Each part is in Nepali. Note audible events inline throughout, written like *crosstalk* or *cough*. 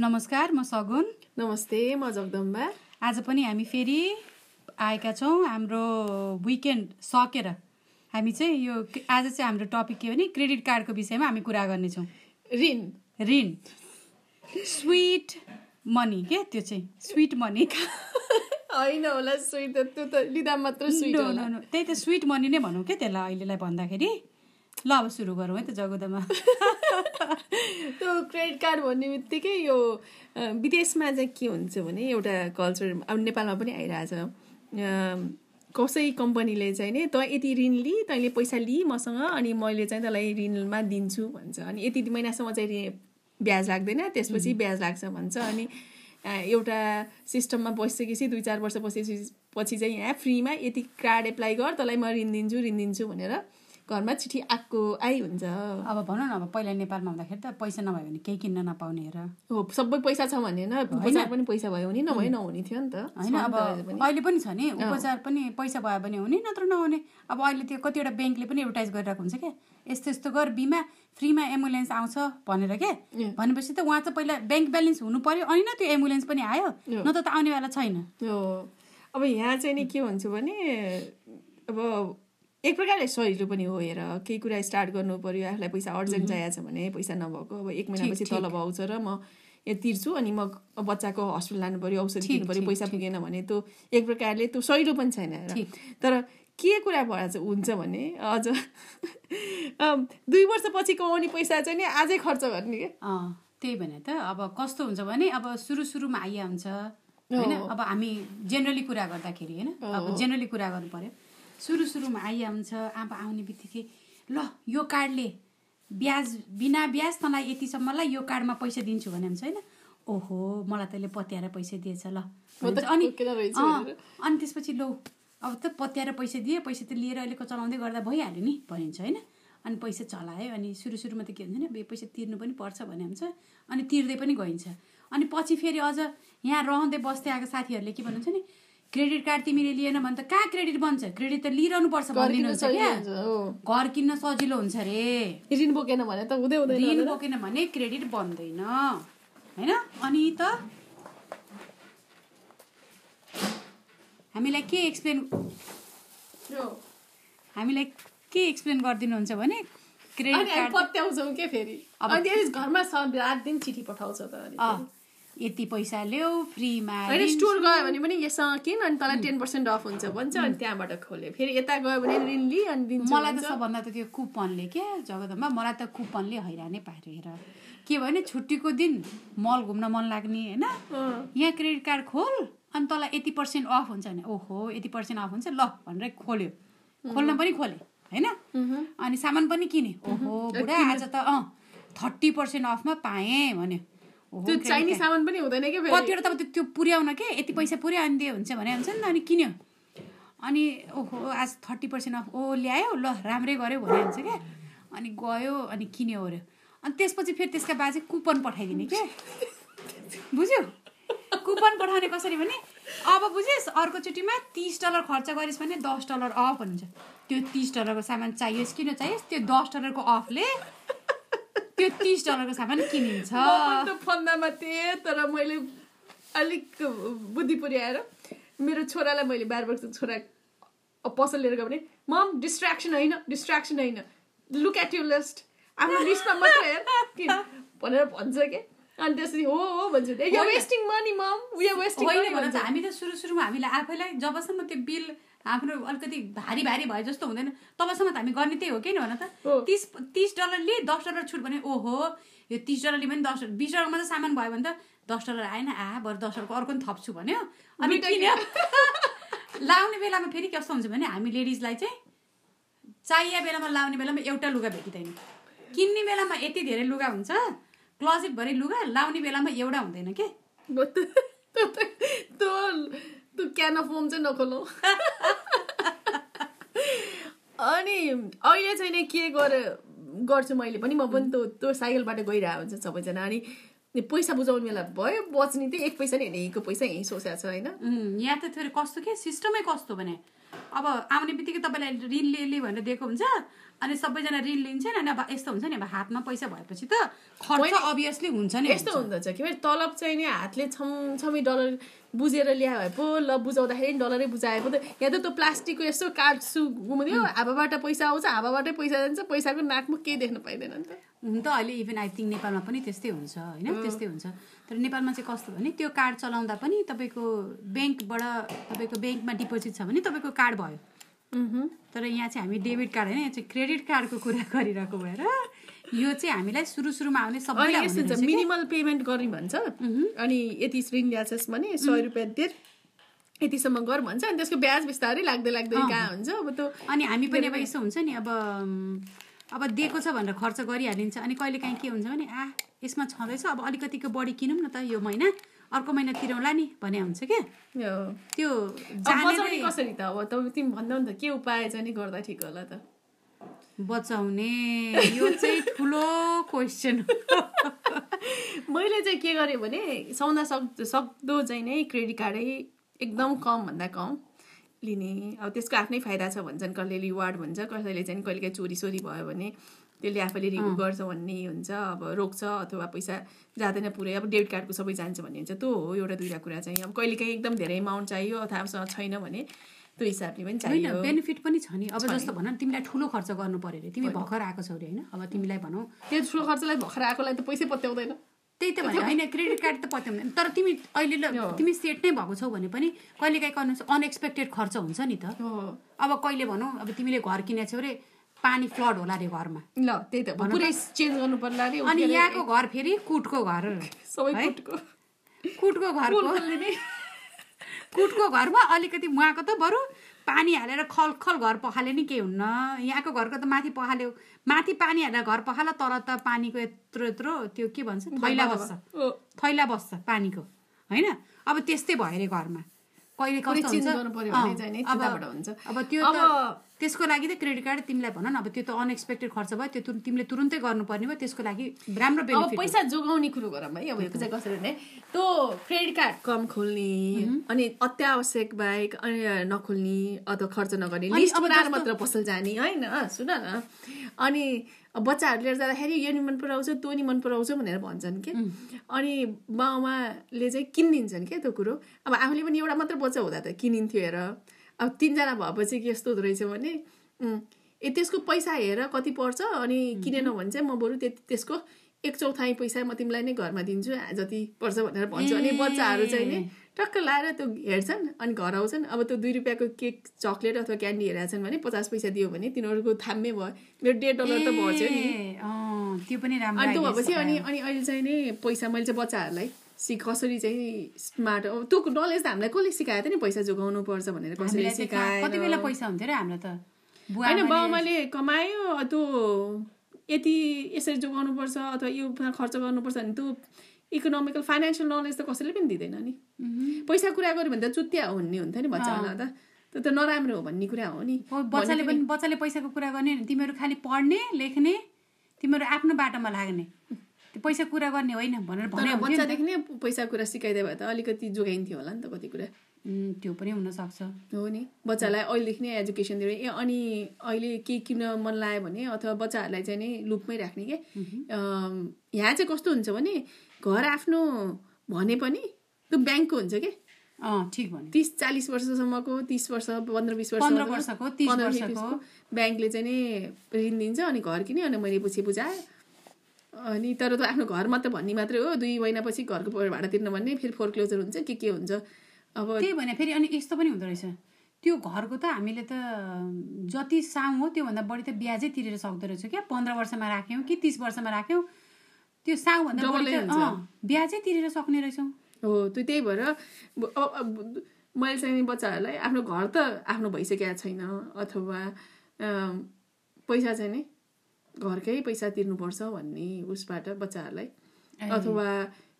नमस्कार म सगुन। नमस्ते म जगदम्बा आज पनि हामी फेरि आएका छौँ हाम्रो विकेन्ड सकेर। हामी चाहिँ यो आज चाहिँ हाम्रो टपिक के भने क्रेडिट कार्डको विषयमा हामी कुरा गर्नेछौँ। ऋण। ऋण। स्विट मनी के? त्यो चाहिँ स्विट मनी। होइन होला स्विट त्यो त लिँदा मात्र स्विट त्यही त स्विट मनी नै भनौँ क्या त्यसलाई अहिलेलाई भन्दाखेरि। ल अब सुरु गरौँ है त जगोदमा। *laughs* त्यो क्रेडिट कार्ड भन्ने बित्तिकै यो विदेशमा चाहिँ के हुन्छ भने एउटा कल्चर अब नेपालमा पनि आइरहेछ। कसै कम्पनीले चाहिँ नि तँ यति ऋण लि तैँले पैसा लि मसँग अनि मैले चाहिँ तँलाई ऋणमा दिन्छु भन्छ। अनि यति महिनासम्म चाहिँ ब्याज लाग्दैन त्यसपछि ब्याज लाग्छ भन्छ। अनि एउटा सिस्टममा बसिसकेपछि दुई चार वर्ष बसेपछि पछि चाहिँ यहाँ फ्रीमा यति कार्ड एप्लाई गर तँलाई म ऋण दिन्छु ऋण दिन्छु भनेर घरमा चिठी आएको आइ हुन्छ। अब भनौँ न अब पहिला नेपालमा हुँदाखेरि त पैसा नभयो भने केही किन्न नपाउने हेर। हो सबै पैसा छ भने होइन। उपचार पनि पैसा भयो भने नभए नहुने थियो नि त। होइन अब अहिले पनि छ नि उपचार पनि पैसा भयो भने हुने नत्र नहुने। अब अहिले त्यो कतिवटा ब्याङ्कले पनि एडभर्टाइज गरिरहेको हुन्छ क्या। यस्तो यस्तो गर बिमा फ्रीमा एम्बुलेन्स आउँछ भनेर के भनेपछि त उहाँ चाहिँ पहिला ब्याङ्क ब्यालेन्स हुनु पर्यो अनि न त्यो एम्बुलेन्स पनि आयो। न त आउनेवाला छैन। अब यहाँ चाहिँ नि के हुन्छ भने अब एक प्रकारले सजिलो पनि हो हेर केही कुरा स्टार्ट गर्नु पर्यो आफूलाई पैसा अर्जेन्ट चाहिएको छ भने पैसा नभएको अब एक महिनापछि तलब आउँछ र म यो तिर्छु अनि म बच्चाको हस्पिटल लानु पर्यो औषधि दिनु पर्यो पैसा पुगेन भने त्यो एक प्रकारले त्यो सजिलो पनि छैन तर के कुरा भएर चाहिँ हुन्छ भने अझ *laughs* दुई वर्षपछि कमाउने पैसा चाहिँ नि आजै खर्च गर्ने क्या। त्यही भने त अब कस्तो हुन्छ भने अब सुरु सुरुमा आइया हुन्छ होइन? अब हामी जेनरली कुरा गर्दाखेरि होइन? अब जेनरली कुरा गर्नु पर्यो। सुरु सुरुमा आइया हुन्छ अब आउने बित्तिकै ल यो कार्डले ब्याज बिना ब्याज तँलाई यतिसम्मलाई यो कार्डमा पैसा दिन्छु भने हुन्छ होइन? ओहो मलाई तैँले पत्याएर पैसा दिएछ ल। अनि अनि त्यसपछि लौ अब त पत्याएर पैसा दिए पैसा त लिएर अहिलेको चलाउँदै गर्दा भइहाल्यो नि भनिन्छ होइन? अनि पैसा चलायो अनि सुरु सुरुमा त के हुन्छ बे पैसा तिर्नु पनि पर्छ भने हुन्छ अनि तिर्दै पनि गइन्छ। अनि पछि फेरि अझ यहाँ रहँदै बस्दै आएको साथीहरूले के भन्नुहुन्छ नि क्रेडिट कार्ड तिमीले लिएन भने त कहाँ क्रेडिट बन्छ? क्रेडिट त लिइरहनु पर्छ भनिदिनुहुन्छ क्या। हो। घर किन्न सजिलो हुन्छ रे। ऋण बोकेन भने त हुँदै हुँदैन ऋण बोकेन भने क्रेडिट बन्दैन। होइन? अनि त हामीलाई के एक्सप्लेन। हामीलाई के एक्सप्लेन गरिदिनुहुन्छ भने क्रेडिट कार्ड पत्याउँछौँ के फेरि? अनि त्यसपछि घरमा सब रात दिन चिठी पठाउँछ त यति पैसा ल्याऊ फ्रीमा होइन स्टोर गयो भने पनि यसँग किन अनि तँलाई टेन पर्सेन्ट अफ हुन्छ भन्छ अनि त्यहाँबाट खोल्यो फेरि यता गयो भने ऋण लि अनि दिन्छ मलाई त सबभन्दा त त्यो कुपनले क्या जगदम्बा मलाई त कुपनले हैरानै पार्यो हेर। के भने छुट्टीको दिन मल घुम्न मन लाग्ने होइन? यहाँ क्रेडिट कार्ड खोल अनि तँलाई यति पर्सेन्ट अफ हुन्छ भने ओहो यति पर्सेन्ट अफ हुन्छ ल भनेर खोल्यो। खोल्न पनि खोले होइन? अनि सामान पनि किने। ओहो बुढा आज त अँ थर्टी पर्सेन्ट अफमा पाएँ भन्यो। त्यो card। सामान पनि हुँदैन कि कतिवटा त अब त्यो- पुर्याउन के? यति पैसा पुर्यायो अनि दियो हुन्छ भने हुन्छ नि त अनि किन्यो। अनि ओहो आज थर्टी पर्सेन्ट अफ ओ ल्यायो ल राम्रै गऱ्यो भने हुन्छ क्या अनि गयो अनि किन्यो ओऱ्यो। अनि त्यसपछि फेरि त्यसका बाजे कुपन पठाइदिने के? बुझ्यो? कुपन पठाउने कसरी भने अब बुझेस् अर्कोचोटिमा तिस डलर खर्च गरिस् भने दस डलर अफ हुन्छ। त्यो तिस डलरको सामान चाहियोस् किन चाहियोस्? त्यो दस डलरको अफले त्यो तिस डलरको सामान किनिन्छ। फन्दामा थिएँ तर मैले अलिक बुद्धि पुर्याएर मेरो छोरालाई मैले बाह्र वर्षको छोरा पसल लिएर गयो भने मम डिस्ट्र्याक्सन होइन डिस्ट्र्याक्सन होइन। लुक एट यु लिस्ट आफ्नो लिस्टमा मात्र भनेर भन्छ के? अनि त्यसरी हो हो भन्छ। वेस्टिङ मनी मम वेस्टिङ होइन त हामी त सुरु सुरुमा हामीलाई आफैलाई जबसम्म त्यो बिल आफ्नो अलिकति भारी भारी भए जस्तो हुँदैन तबसम्म त हामी गर्ने त्यही हो। कि नि भन त। तिस तिस डलरले दस डलर छुट भने ओहो यो तिस डलरले पनि दस डलर बिस डलरमा त सामान भयो भने त दस डलर आएन आ बरु दस डलरको अर्को पनि थप्छु भन्यो। अनि किन्यो *laughs* लाउने बेलामा फेरि कस्तो हुन्छ भने हामी लेडिजलाई चाहिँ चाहिए बेलामा लाउने बेलामा एउटा लुगा भेटिँदैन। किन्ने बेलामा यति धेरै लुगा हुन्छ क्लोजेटभरि लुगा लाउने बेलामा एउटा हुँदैन के? त्यो त्यो क्यान अफ होम चाहिँ नखोलौँ। अनि अहिले चाहिँ नि के गरे गर्छु मैले पनि म पनि त्यो त्यो साइकलबाट गइरहेको हुन्छ सबैजना। अनि पैसा बुझाउने बेला भयो बच्ने त्यही एक पैसा नि होइन यहीँको पैसा यहीँ सोचेको छ होइन। यहाँ त फेरि कस्तो के? सिस्टमै कस्तो भने? अब आउने बित्तिकै तपाईँलाई ऋण ले ले भनेर दिएको हुन्छ अनि सबैजना ऋण लिन्छन् अनि अब यस्तो हुन्छ नि अब हातमा पैसा भएपछि त खर्च अभियसली हुन्छ नि यस्तो हुँदछ कि फेरि तलब चाहिँ नि हातले छमछमी डलर बुझेर ल्याए भए पो ल बुझाउँदाखेरि नि डलरै बुझाए पो त। यहाँ त त्यो प्लास्टिकको यसो काट्छु घुमिदियो हावाबाट पैसा आउँछ हावाबाटै पैसा जान्छ पैसाको नाकमा केही देख्न पाइँदैन नि त। हुन त अहिले इभन आई थिङ्क नेपालमा पनि त्यस्तै हुन्छ होइन? त्यस्तै हुन्छ। तर नेपालमा चाहिँ कस्तो भने त्यो कार्ड चलाउँदा पनि तपाईँको ब्याङ्कबाट तपाईँको ब्याङ्कमा डिपोजिट छ भने तपाईँको कार्ड भयो। तर यहाँ चाहिँ हामी डेबिट कार्ड होइन यहाँ चाहिँ क्रेडिट कार्डको कुरा गरिरहेको भएर यो चाहिँ हामीलाई सुरु सुरुमा आउने यस्तो हुने हुन्छ। मिनिमल पेमेन्ट गर्ने भन्छ। अनि यति ऋण ल्याछस् भने सय रुपियाँ तिर यतिसम्म गर भन्छ। अनि त्यसको ब्याज बिस्तारै लाग्दै लाग्दै कहाँ हुन्छ? अब त्यो अनि हामी पनि अब यस्तो हुन्छ नि अब अब दिएको छ भनेर खर्च गरिहालिन्छ। अनि कहिले काहीँ के हुन्छ भने आ यसमा छँदैछ अब अलिकतिको बढी किनौँ न त यो महिना। अर्को महिना तिरौँला नि भने हुन्छ क्या। त्यो कसरी त? अब तिमी भन्दा नि त के उपाय चाहिँ नि गर्दा ठिक होला त? बचाउने यो चाहिँ ठुलो क्वेसन *laughs* मैले चाहिँ के गरेँ भने साउदा सक् सक्दो चाहिँ नै क्रेडिट कार्डै एकदम कम भन्दा कम लिने। अब त्यसको आफ्नै फाइदा छ भन्छन् कसैले रिवार्ड भन्छ कसैले चाहिँ कहिलेकाहीँ चोरी सोरी भयो भने। त्यसले आफैले रिभ्यू गर्छ भन्ने हुन्छ अब रोक्छ अथवा पैसा जाँदैन पुरै। अब डेबिट कार्डको सबै जान्छ भन्ने हुन्छ त्यो हो एउटा दुइटा कुरा चाहिँ। अब कहिलेकाहीँ एकदम धेरै एमाउन्ट चाहियो अथवा आफूसँग छैन भने त्यो हिसाबले पनि चाहियो। बेनिफिट पनि छ नि। अब जस्तो भन तिमीलाई ठुलो खर्च गर्नु पर्यो अरे। तिमी भर्खर आएको छौ अरे होइन? अब तिमीलाई भनौँ। त्यो ठुलो खर्चलाई भर्खर आएकोलाई त पैसै पत्याउँदैन। त्यही त भने होइन क्रेडिट कार्ड त पत्याउँदैन। तर तिमी अहिले ल तिमी सेट नै भएको छौ भने पनि कहिले काहीँ अनएक्सपेक्टेड खर्च हुन्छ नि त। अब कहिले भनौँ अब तिमीले घर किनेको छौ अरे पानी फ्लड होला अरे घरमा। ल त्यही त पुरै चेन्ज गर्नु पर्ला अरे अनि यहाँको घर फेरि कुटको घर। सबै? कुटको। कुटको घरको। कुटको घरमा अलिकति उहाँको त बरु पानी हालेर खल खल घर पखाले नि केही हुन्न। यहाँको घरको त माथि पखाल्यो। माथि पानी हालेर घर पखाल तर त पानीको यत्रो यत्रो त्यो के भन्छ? थैला बस्छ। थैला बस्छ पानीको। होइन? अब त्यस्तै भयो अरे घरमा। कहिले कस्तो हुन्छ? अब- त्यो अब त्यसको लागि त क्रेडिट कार्ड तिमीलाई भन न अब त्यो त अनएक्सपेक्टेड खर्च भयो त्यो तिमीले तुरुन्तै गर्नुपर्ने भयो त्यसको लागि राम्रो अब पैसा जोगाउने कुरो गरौँ है अब चाहिँ कसरी भने त्यो क्रेडिट कार्ड कम खोल्ने अनि अत्यावश्यक बाहेक अनि नखोल्ने अथवा खर्च नगर्ने मात्र पसल जाने होइन? सुन न। अनि बच्चाहरू लिएर जाँदाखेरि यो नि मन पराउँछ त्यो नि मन पराउँछ भनेर भन्छन् कि? अनि बाउमाले चाहिँ किनिदिन्छन् क्या त्यो कुरो? अब आफूले पनि एउटा मात्र बच्चा हुँदा त किनिन्थ्यो हेर। अब तिनजना भएपछि के यस्तो हुँदो रहेछ भने ए त्यसको पैसा हेर कति पर्छ अनि किनेनौ भने चाहिँ म बरु त्यति त्यसको एक चौथाइ पैसा म तिमीलाई नै घरमा दिन्छु जति पर्छ भनेर भन्छु अनि बच्चाहरू चाहिँ नि टक्क लाएर त्यो हेर्छन् अनि घर आउँछन्। अब त्यो दुई रुपियाँको केक चक्लेट अथवा क्यान्डी हेरेका छन् भने पचास पैसा दियो भने तिनीहरूको थाम्मै भयो। मेरो डेढ डलर त बच्यो नि। त्यो पनि राम्रो अनि त्यो भएपछि। अनि अनि अहिले चाहिँ नि पैसा मैले चाहिँ बच्चाहरूलाई सि कसरी चाहिँ स्मार्ट अब त्यो नलेज त हामीलाई कसले सिकाएको थियो नि पैसा जोगाउनु पर्छ भनेर कसरी हामीलाई सिकायो। कति बेला पैसा हुन्थ्यो र हाम्रो त? होइन बाउमाले कमायो त्यो यति यसरी जोगाउनु पर्छ अथवा यो खर्च गर्नुपर्छ भने त्यो इकोनोमिकल फाइनेन्सियल नलेज त कसैले पनि दिँदैन नि। पैसा कुरा गऱ्यो भने त चुत्या हुने हुन्थ्यो नि बच्चाहरूलाई त। त्यो त नराम्रो हो भन्ने कुरा हो नि। बच्चाले पनि बच्चाले पैसाको कुरा गर्ने तिमीहरू खालि पढ्ने लेख्ने तिमीहरू आफ्नो बाटोमा लाग्ने। पैसा कुरा गर्ने होइन भनेर भने बच्चादेखि नै पैसा कुरा सिकाइदियो भए त अलिकति जोगाइन्थ्यो होला नि त कति कुरा। त्यो पनि हुनसक्छ। हो नि। बच्चालाई अहिलेदेखि नै एजुकेसन दिएर ए अनि अहिले के किन मन लाग्यो भने अथवा बच्चाहरूलाई चाहिँ नि लुपमै राख्ने के? यहाँ चाहिँ कस्तो हुन्छ भने घर आफ्नो भने पनि त्यो ब्याङ्कको हुन्छ के? ठिक भन्यो। तिस चालिस वर्षसम्मको तिस वर्ष पन्ध्र बिस वर्ष पन्ध्र वर्षको, 30 वर्षको। ब्याङ्कले चाहिँ नि ऋण दिन्छ अनि घर किन्यो अनि मैले पछि बुझाएँ। अनि तर त आफ्नो घर मात्र भन्ने मात्रै हो। दुई महिनापछि घरको भाडा तिर्न भन्ने फेरि फोरक्लोजर हुन्छ के के हुन्छ। अब त्यही भने फेरि अनि यस्तो पनि हुँदो रहेछ। त्यो घरको त हामीले त जति साउ हो त्योभन्दा बढी त ब्याजै तिरेर सक्दो रहेछ क्या। पन्ध्र वर्षमा राख्यौँ कि तिस वर्षमा राख्यौँ। त्यो साउभन्दा बढी ब्याजै तिरेर सक्ने रहेछौँ। हो त्यो त्यही भएर मैले चाहिँ बच्चाहरूलाई आफ्नो घर त आफ्नो भइसकेको छैन अथवा पैसा चाहिँ नि घरकै पैसा तिर्नुपर्छ भन्ने उसबाट बच्चाहरूलाई। अथवा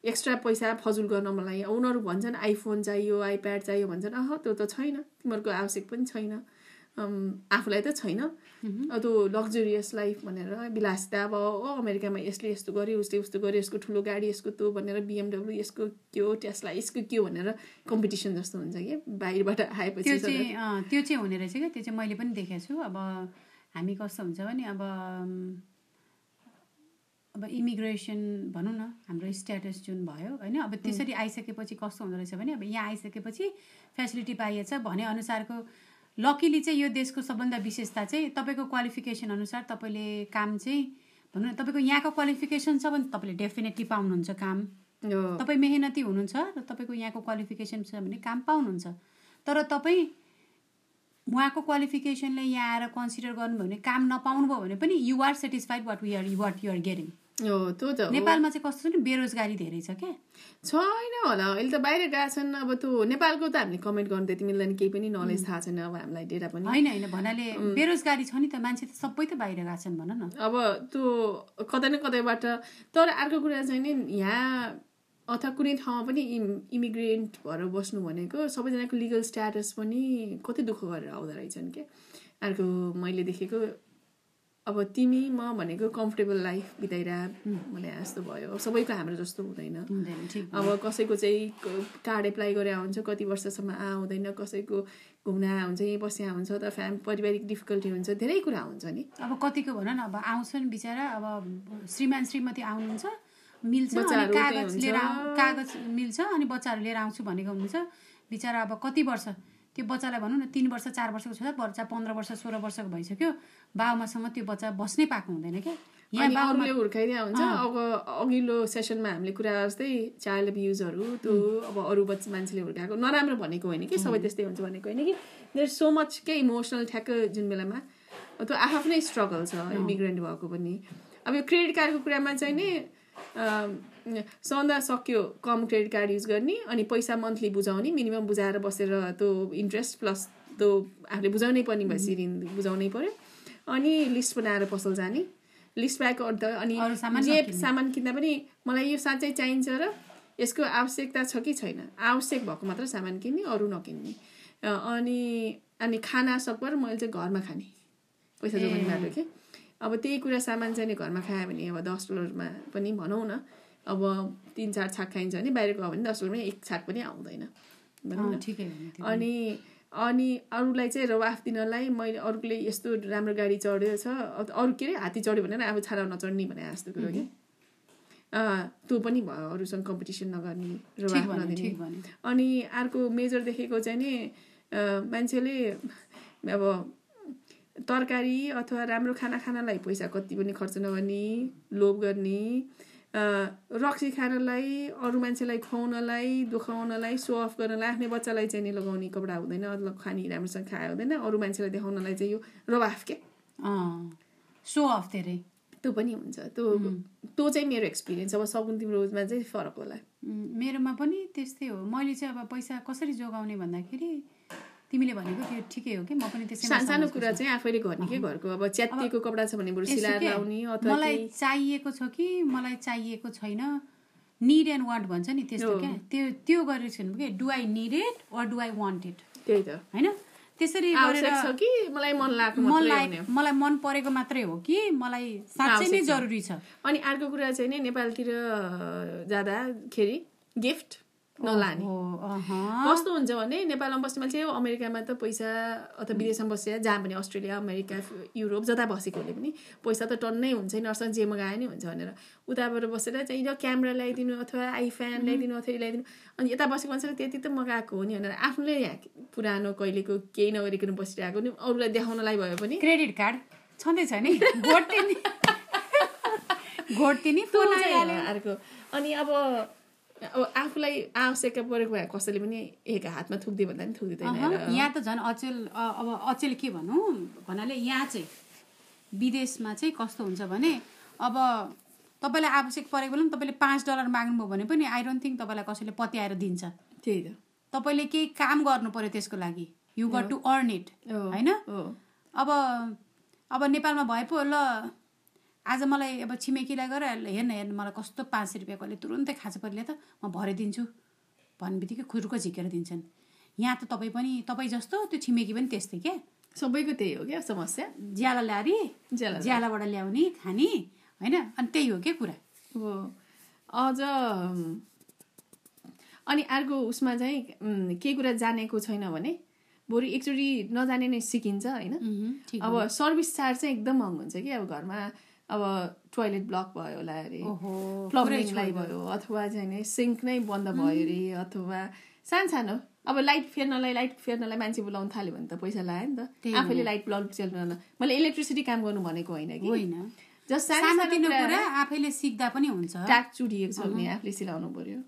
एक्स्ट्रा पैसा फजुल गर्न मलाई उनीहरू भन्छन् आइफोन चाहियो आइप्याड चाहियो भन्छन् अह त्यो त छैन तिमीहरूको आवश्यक पनि छैन। आफूलाई त छैन। अब त्यो लग्जरियस लाइफ भनेर विलासिता अब ओ अमेरिकामा यसले यस्तो गर्यो उसले उस्तो गर्यो यसको ठुलो गाडी यसको त्यो भनेर बिएमडब्ल्यू यसको के हो टेस्ला यसको के हो भनेर कम्पिटिसन जस्तो हुन्छ कि बाहिरबाट त्यो आएपछि चाहिँ अँ, त्यो चाहिँ हुने रहेछ क्या त्यो चाहिँ मैले पनि देखेको छु। अब हामी कस्तो हुन्छ भने अब अब इमिग्रेसन भनौँ न हाम्रो स्ट्याटस जुन भयो होइन? अब त्यसरी आइसकेपछि कस्तो हुँदो रहेछ भने अब यहाँ आइसकेपछि फेसिलिटी पाइएछ भने अनुसारको लकिली चाहिँ यो देशको सबभन्दा विशेषता चाहिँ तपाईँको क्वालिफिकेसन अनुसार तपाईँले काम चाहिँ भनौँ न तपाईँको यहाँको क्वालिफिकेसन छ भने तपाईँले डेफिनेटली पाउनुहुन्छ काम। तपाईँ मेहनती हुनुहुन्छ र तपाईँको यहाँको क्वालिफिकेसन छ भने काम पाउनुहुन्छ। तर तपाईँ उहाँको क्वालिफिकेसनले यहाँ आएर कन्सिडर गर्नुभयो भने काम नपाउनु भयो भने पनि you're satisfied what we are what you're getting त्यो त। नेपालमा चाहिँ कस्तो छ नि बेरोजगारी धेरै छ क्या। छैन होला अहिले त बाहिर गएको छन् अब त्यो नेपालको त हामीले कमेन्ट गर्नु त्यति मिल्दैन केही पनि नलेज थाहा छैन अब हामीलाई डेटा पनि। होइन होइन भन्नाले बेरोजगारी छ नि त मान्छे त सबै त बाहिर गएको छन् भन न। अब त्यो कतै न कतैबाट तर अर्को कुरा चाहिँ नि यहाँ अथवा कुनै ठाउँमा पनि इम इमिग्रेन्ट भएर बस्नु भनेको सबैजनाको लिगल स्ट्याटस पनि कति दुःख गरेर आउँदो रहेछन् क्या। अर्को मैले देखेको अब तिमी म भनेको कम्फर्टेबल लाइफ बिताइरह भने जस्तो भयो। सबैको हाम्रो जस्तो हुँदैन। अब कसैको चाहिँ कार्ड एप्लाई गरे हुन्छ कति वर्षसम्म आ हुँदैन। कसैको घुम्न आ हुन्छ यहीँ बसी आ हुन्छ त फ्याम पारिवारिक डिफिकल्टी हुन्छ धेरै कुरा हुन्छ नि। अब कतिको भन न अब आउँछन् बिचरा अब श्रीमान श्रीमती आउनुहुन्छ मिल्छ अनि कागज हुन्छ। लिएर कागज मिल्छ अनि बच्चाहरू लिएर आउँछु भनेको हुनुहुन्छ बिचरा अब कति वर्ष त्यो बच्चालाई भनौँ न तिन वर्ष चार वर्षको छ बच्चा पन्ध्र वर्ष सोह्र वर्षको भइसक्यो। बाबुमासँग त्यो बच्चा बस्नै पाएको हुँदैन क्या। यहाँ अरूले हुर्काइदिया हुन्छ अब अघिल्लो सेसनमा हामीले कुरा जस्तै चाइल्ड अब्युजहरू त्यो अब अरू बच्चा मान्छेले हुर्काएको नराम्रो भनेको होइन कि सबै त्यस्तै हुन्छ भनेको होइन कि। देयर सो मच के इमोसनल ठ्याक्क जुन बेलामा। त्यो आफ्नै स्ट्रगल छ इमिग्रेन्ट भएको पनि। अब यो क्रेडिट कार्डको कुरामा चाहिँ नि सौदा सक्यो कम क्रेडिट कार्ड युज गर्ने अनि पैसा मन्थली बुझाउने मिनिमम बुझाएर बसेर त्यो इन्ट्रेस्ट प्लस त्यो आफूले बुझाउनै पर्ने भएपछि ऋण बुझाउनै पर्यो। अनि लिस्ट बनाएर पसल जाने। लिस्ट ब्याग अन्त अनि जे। सामान किन्दा पनि मलाई यो साँच्चै चाहिन्छ र यसको आवश्यकता छ कि छैन। आवश्यक भएको मात्र सामान किन्ने अरू नकिन्ने। अनि अनि खाना सकभर मैले चाहिँ घरमा खाने। पैसा जोगाउने बाटो के? अब त्यही कुरा सामान चाहिँ घरमा खायो भने अब दस डलरमा पनि भनौँ न। अब तिन चार छाक खाइन्छ भने बाहिर गयो भने दस डलरमा एक छाक पनि आउँदैन। भनौँ न। हो। अनि अनि अरूलाई चाहिँ रवाफ दिनलाई मैले अरूले यस्तो राम्रो गाडी चढ्यो छ अरू के अरे हात्ती चढ्यो भनेर आफू छाडा नचढ्ने भने जस्तो कुरो कि। त्यो पनि भयो अरूसँग कम्पिटिसन नगर्ने रवाफ नदिने। अनि अर्को मेजर देखेको चाहिँ नि मान्छेले अब तरकारी अथवा राम्रो खाना खानलाई पैसा कति पनि खर्च नगर्ने लोभ गर्ने रक्सी खानलाई अरू मान्छेलाई खुवाउनलाई दुखाउनलाई सो अफ गर्नलाई आफ्नै बच्चालाई चाहिँ नि लगाउने कपडा हुँदैन अथवा खाने राम्रोसँग खायो हुँदैन अरू मान्छेलाई देखाउनलाई चाहिँ यो रवाफ के सो अफ धेरै। त्यो पनि हुन्छ त्यो त्यो चाहिँ मेरो एक्सपिरियन्स अब सकुन तिम्रो उसमा चाहिँ फरक होला। मेरोमा पनि त्यस्तै हो। मैले चाहिँ अब पैसा कसरी जोगाउने भन्दाखेरि तिमीले भनेको त्यो ठिकै हो कि? म पनि त्यसै सानो कुरा चाहिँ आफैले गर्ने के घरको? अब च्यातिएको कपडा छ भने बरु सिलाएर लाउने अथवा मलाई चाहिएको छ कि? मलाई चाहिएको छैन। निड एन्ड वान्ट भन्छ नि त्यस्तो। क्या? त्यो त्यो गरेर छैन कि do I need it or do I want it त्यही त। होइन? त्यसरी गरेर कि? मलाई मन लागेको मन मात्रै लाग हुने हो। मलाई मन परेको मात्रै हो कि? मलाई साँच्चै नै। जरुरी छ। अनि अर्को कुरा चाहिँ नि नेपालतिर जाँदाखेरि गिफ्ट नलाने। कस्तो हुन्छ भने नेपालमा बस्ने मान्छे अमेरिकामा त पैसा अथवा विदेशमा बसेर जहाँ पनि अस्ट्रेलिया अमेरिका युरोप जता बसेकोले पनि पैसा त टन्नै हुन्छ नर्सँग जे मगाए नै हुन्छ भनेर। उताबाट बसेर चाहिँ यो क्यामेरा ल्याइदिनु अथवा आइफ्यान ल्याइदिनु अथवा यो ल्याइदिनु। अनि यता बसेको मान्छेले त्यति त मगाएको हो नि भनेर यहाँ पुरानो कहिलेको केही नगरिकन बसिरहेको नि अरूलाई देखाउनलाई भयो पनि। क्रेडिट कार्ड छँदैछ नि? घोट्ने नि। *laughs* नि अर्को। अनि अब अब आफूलाई आवश्यकता परेको भए कसैले पनि एक हातमा थुक्दियो भन्दा पनि थुक्दिँदैन यहाँ त झन् अचेल अब अचेल के भनौँ भन्नाले यहाँ चाहिँ विदेशमा चाहिँ कस्तो हुन्छ भने अब तपाईँलाई आवश्यक परेको बेला तपाईँले पाँच डलर माग्नुभयो भने पनि आई डोन्ट थिङ्क तपाईँलाई कसैले पत्याएर दिन्छ। त्यही त। तपाईँले केही काम गर्नु पर्यो त्यसको लागि। You got to earn it. होइन? अब अब नेपालमा भए पो ल आज मलाई अब छिमेकीलाई गएर हेर्न हेर्न मलाई कस्तो पाँच सय रुपियाँ कहिले तुरुन्तै खाँचो परिले त म भरे दिन्छु भन्ने बित्तिकै खुर्को झिकेर दिन्छन्। यहाँ त तपाईँ पनि तपाईँ जस्तो त्यो छिमेकी पनि त्यस्तै क्या? सबैको त्यही हो क्या समस्या? ज्याला ल्यारी ज्याला ज्यालाबाट ल्याउने खाने होइन? अनि त्यही हो क्या कुरा। हो। अझ अनि अर्को उसमा चाहिँ केही कुरा जानेको छैन भने बरु एकचोटि नजाने नै सिकिन्छ होइन? अब सर्भिस चार्ज चाहिँ एकदम महँगो हुन्छ कि अब घरमा अब टोइलेट ब्लक भयो होला अरे प्लम्बिङलाई भयो अथवा चाहिँ सिङ्क नै बन्द भयो अरे अथवा सानो सानो अब लाइट फेर्नलाई लाइट फेर्नलाई मान्छे बोलाउनु थाल्यो भने त पैसा लाग्यो नि त। आफैले लाइट बल्ब चेल्न मैले इलेक्ट्रिसिटी काम गर्नु भनेको होइन कि? होइन। जस्ट सानो आफैले सिक्दा पनि हुन्छ। चुडिएको छ भने आफूले सिलाउनु पर्यो।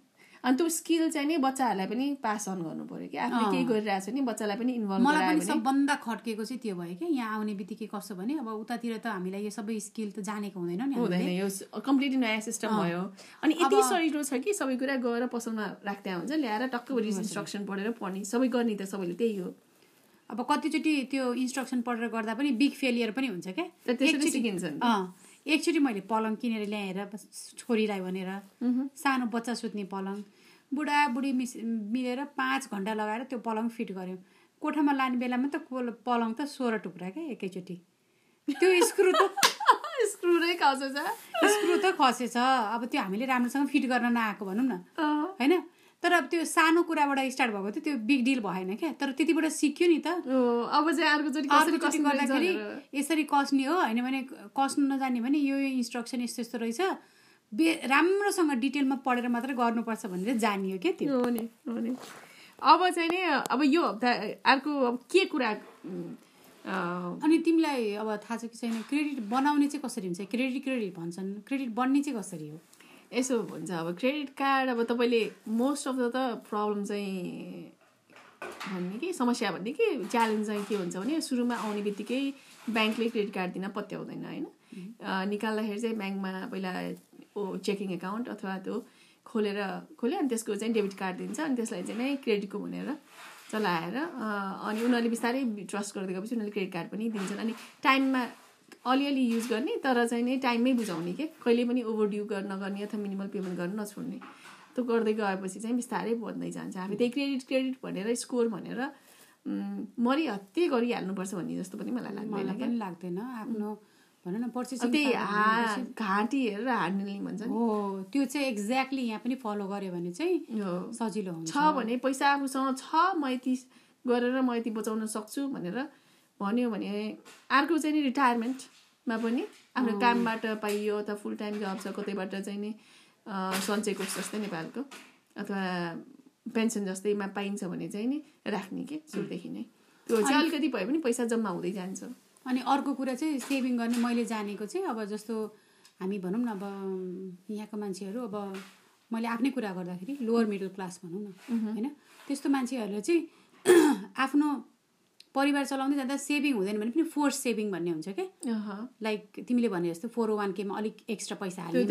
अनि त्यो स्किल चाहिँ नि बच्चाहरूलाई पनि पास अन गर्नु पर्यो कि। आफूले केही गरिरहेको छ नि बच्चालाई पनि इन्भल्भ मलाई पनि भने। सबभन्दा खड्केको चाहिँ त्यो भयो क्या यहाँ आउने बित्तिकै कस्तो भने अब उतातिर त हामीलाई यो सबै स्किल त जानेको हुँदैन नि हुँदैन। यो कम्प्लिटली नयाँ सिस्टम भयो। अनि यति सजिलो छ कि सबै कुरा गएर पसलमा राख्दा हुन्छ ल्याएर टक्क इन्स्ट्रक्सन पढेर पढ्ने सबै गर्ने त सबैले त्यही हो। अब कतिचोटि त्यो इन्स्ट्रक्सन पढेर गर्दा पनि बिग फेलियर पनि हुन्छ क्या। सिकिन्छ एकचोटि मैले पलङ किनेर ल्याएर छोरीलाई भनेर सानो बच्चा सुत्ने पलङ। बुढाबुढी मिस मिलेर पाँच घन्टा लगाएर त्यो पलङ फिट गऱ्यौँ कोठामा लाने बेलामा त पलङ त सोह्र टुक्रा क्या एकैचोटि। त्यो स्क्रु त *laughs* स्क्रु नै खाउँछ स्क्रु त खसेछ। अब त्यो हामीले राम्रोसँग फिट गर्न नआएको भनौँ न। होइन? तर अब त्यो सानो कुराबाट स्टार्ट भएको थियो त्यो बिग डिल भएन क्या। तर त्यतिबाट सिक्यो नि त। अब चाहिँ गर्दाखेरि। यसरी कस्ने हो होइन भने कस्नु नजाने भने यो इन्स्ट्रक्सन यस्तो यस्तो रहेछ। बे राम्रोसँग डिटेलमा पढेर मात्रै गर्नुपर्छ भनेर जानियो क्या त्यो। नि अब चाहिँ नि अब यो हप्ता अर्को अब के कुरा अनि तिमीलाई अब थाहा छ कि छैन क्रेडिट बनाउने चाहिँ कसरी हुन्छ? क्रेडिट क्रेडिट भन्छन्। क्रेडिट बन्ने चाहिँ कसरी हो? यसो भन्छ अब क्रेडिट कार्ड अब तपाईँले मोस्ट अफ द त प्रब्लम चाहिँ भन्ने कि समस्या भन्ने कि च्यालेन्ज चाहिँ के हुन्छ भने सुरुमा आउने बित्तिकै ब्याङ्कले क्रेडिट कार्ड दिन पत्याउँदैन होइन? निकाल्दाखेरि चाहिँ ब्याङ्कमा पहिला ओ चेकिङ एकाउन्ट अथवा त्यो खोलेर खोल्यो अनि त्यसको चाहिँ डेबिट कार्ड दिन्छ अनि त्यसलाई चाहिँ नै क्रेडिटको भनेर चलाएर अनि उनीहरूले बिस्तारै ट्रस्ट गर्दै गएपछि उनीहरूले क्रेडिट कार्ड पनि दिन्छन्। अनि टाइममा अलिअलि युज गर्ने तर चाहिँ नि टाइममै बुझाउने के? कहिले पनि ओभर ड्यू गर्न नगर्ने अथवा मिनिमल पेमेन्ट गर्न नछोड्ने। त्यो गर्दै गएपछि चाहिँ बिस्तारै बढ्दै जान्छ। हामी त्यही क्रेडिट क्रेडिट भनेर स्कोर भनेर उम्, मरिहत्ते गरिहाल्नुपर्छ भन्ने जस्तो पनि मलाई लाग्दैन पनि लाग्दैन। आफ्नो भनौँ न पर्चेसिङ त्यही घाँटी हेरेर हान्ने भन्छ हो त्यो चाहिँ एक्ज्याक्टली यहाँ पनि फलो गर्यो भने चाहिँ सजिलो हुन्छ। छ भने पैसा आफूसँग छ म यति गरेर म यति बचाउन सक्छु भनेर भन्यो भने अर्को चाहिँ नि रिटायरमेन्टमा पनि आफ्नो कामबाट पाइयो अथवा फुल टाइम जब छ कतैबाट चाहिँ नि कोष जस्तै नेपालको अथवा पेन्सन जस्तैमा पाइन्छ भने चाहिँ नि राख्ने के सुरुदेखि नै। त्यो चाहिँ अलिकति भए पनि पैसा जम्मा हुँदै जान्छ। अनि अर्को कुरा चाहिँ सेभिङ गर्ने मैले जानेको चाहिँ अब जस्तो हामी भनौँ न अब यहाँको मान्छेहरू अब मैले आफ्नै कुरा गर्दाखेरि लोवर मिडल क्लास भनौँ न होइन? त्यस्तो मान्छेहरूले चाहिँ *clears throat* आफ्नो परिवार चलाउँदै जाँदा सेभिङ हुँदैन भने पनि फोर्स सेभिङ भन्ने हुन्छ क्या अहँ। लाइक तिमीले भने जस्तो फोर वान केमा अलिक एक्स्ट्रा पैसा हाल्ने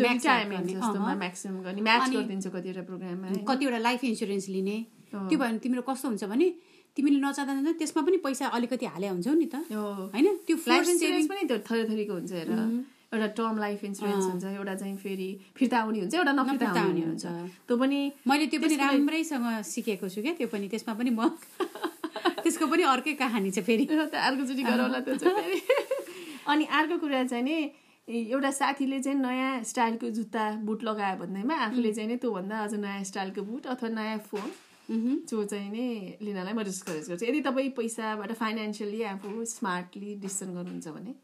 कतिवटा लाइफ इन्सुरेन्स लिने। त्यो भयो भने तिम्रो कस्तो हुन्छ भने तिमीले नचाहँदा जाँदा त्यसमा पनि पैसा अलिकति हाले हुन्छौ नि त। होइन? त्यो पनि त्यो थरी थरीको हुन्छ हेर। एउटा टर्म लाइफ इन्सुरेन्स हुन्छ एउटा चाहिँ फेरि फिर्ता आउने हुन्छ एउटा नफिर्ता आउने हुन्छ। त्यो पनि मैले त्यो पनि राम्रैसँग सिकेको छु क्या त्यो पनि त्यसमा पनि म *laughs* त्यसको पनि अर्कै कहानी छ फेरि। त अर्कोचोटि गरौँला त्यो चाहिँ अनि अर्को कुरा चाहिँ नि एउटा साथीले चाहिँ नयाँ स्टाइलको जुत्ता बुट लगायो भन्दैमा आफूले चाहिँ नि त्योभन्दा अझ नयाँ स्टाइलको बुट अथवा नयाँ फोन जो चाहिँ नि लिनलाई म डिस्करेज गर्छु। यदि तपाईँ पैसाबाट फाइनेन्सियली आफू स्मार्टली डिसिसन गर्नुहुन्छ भने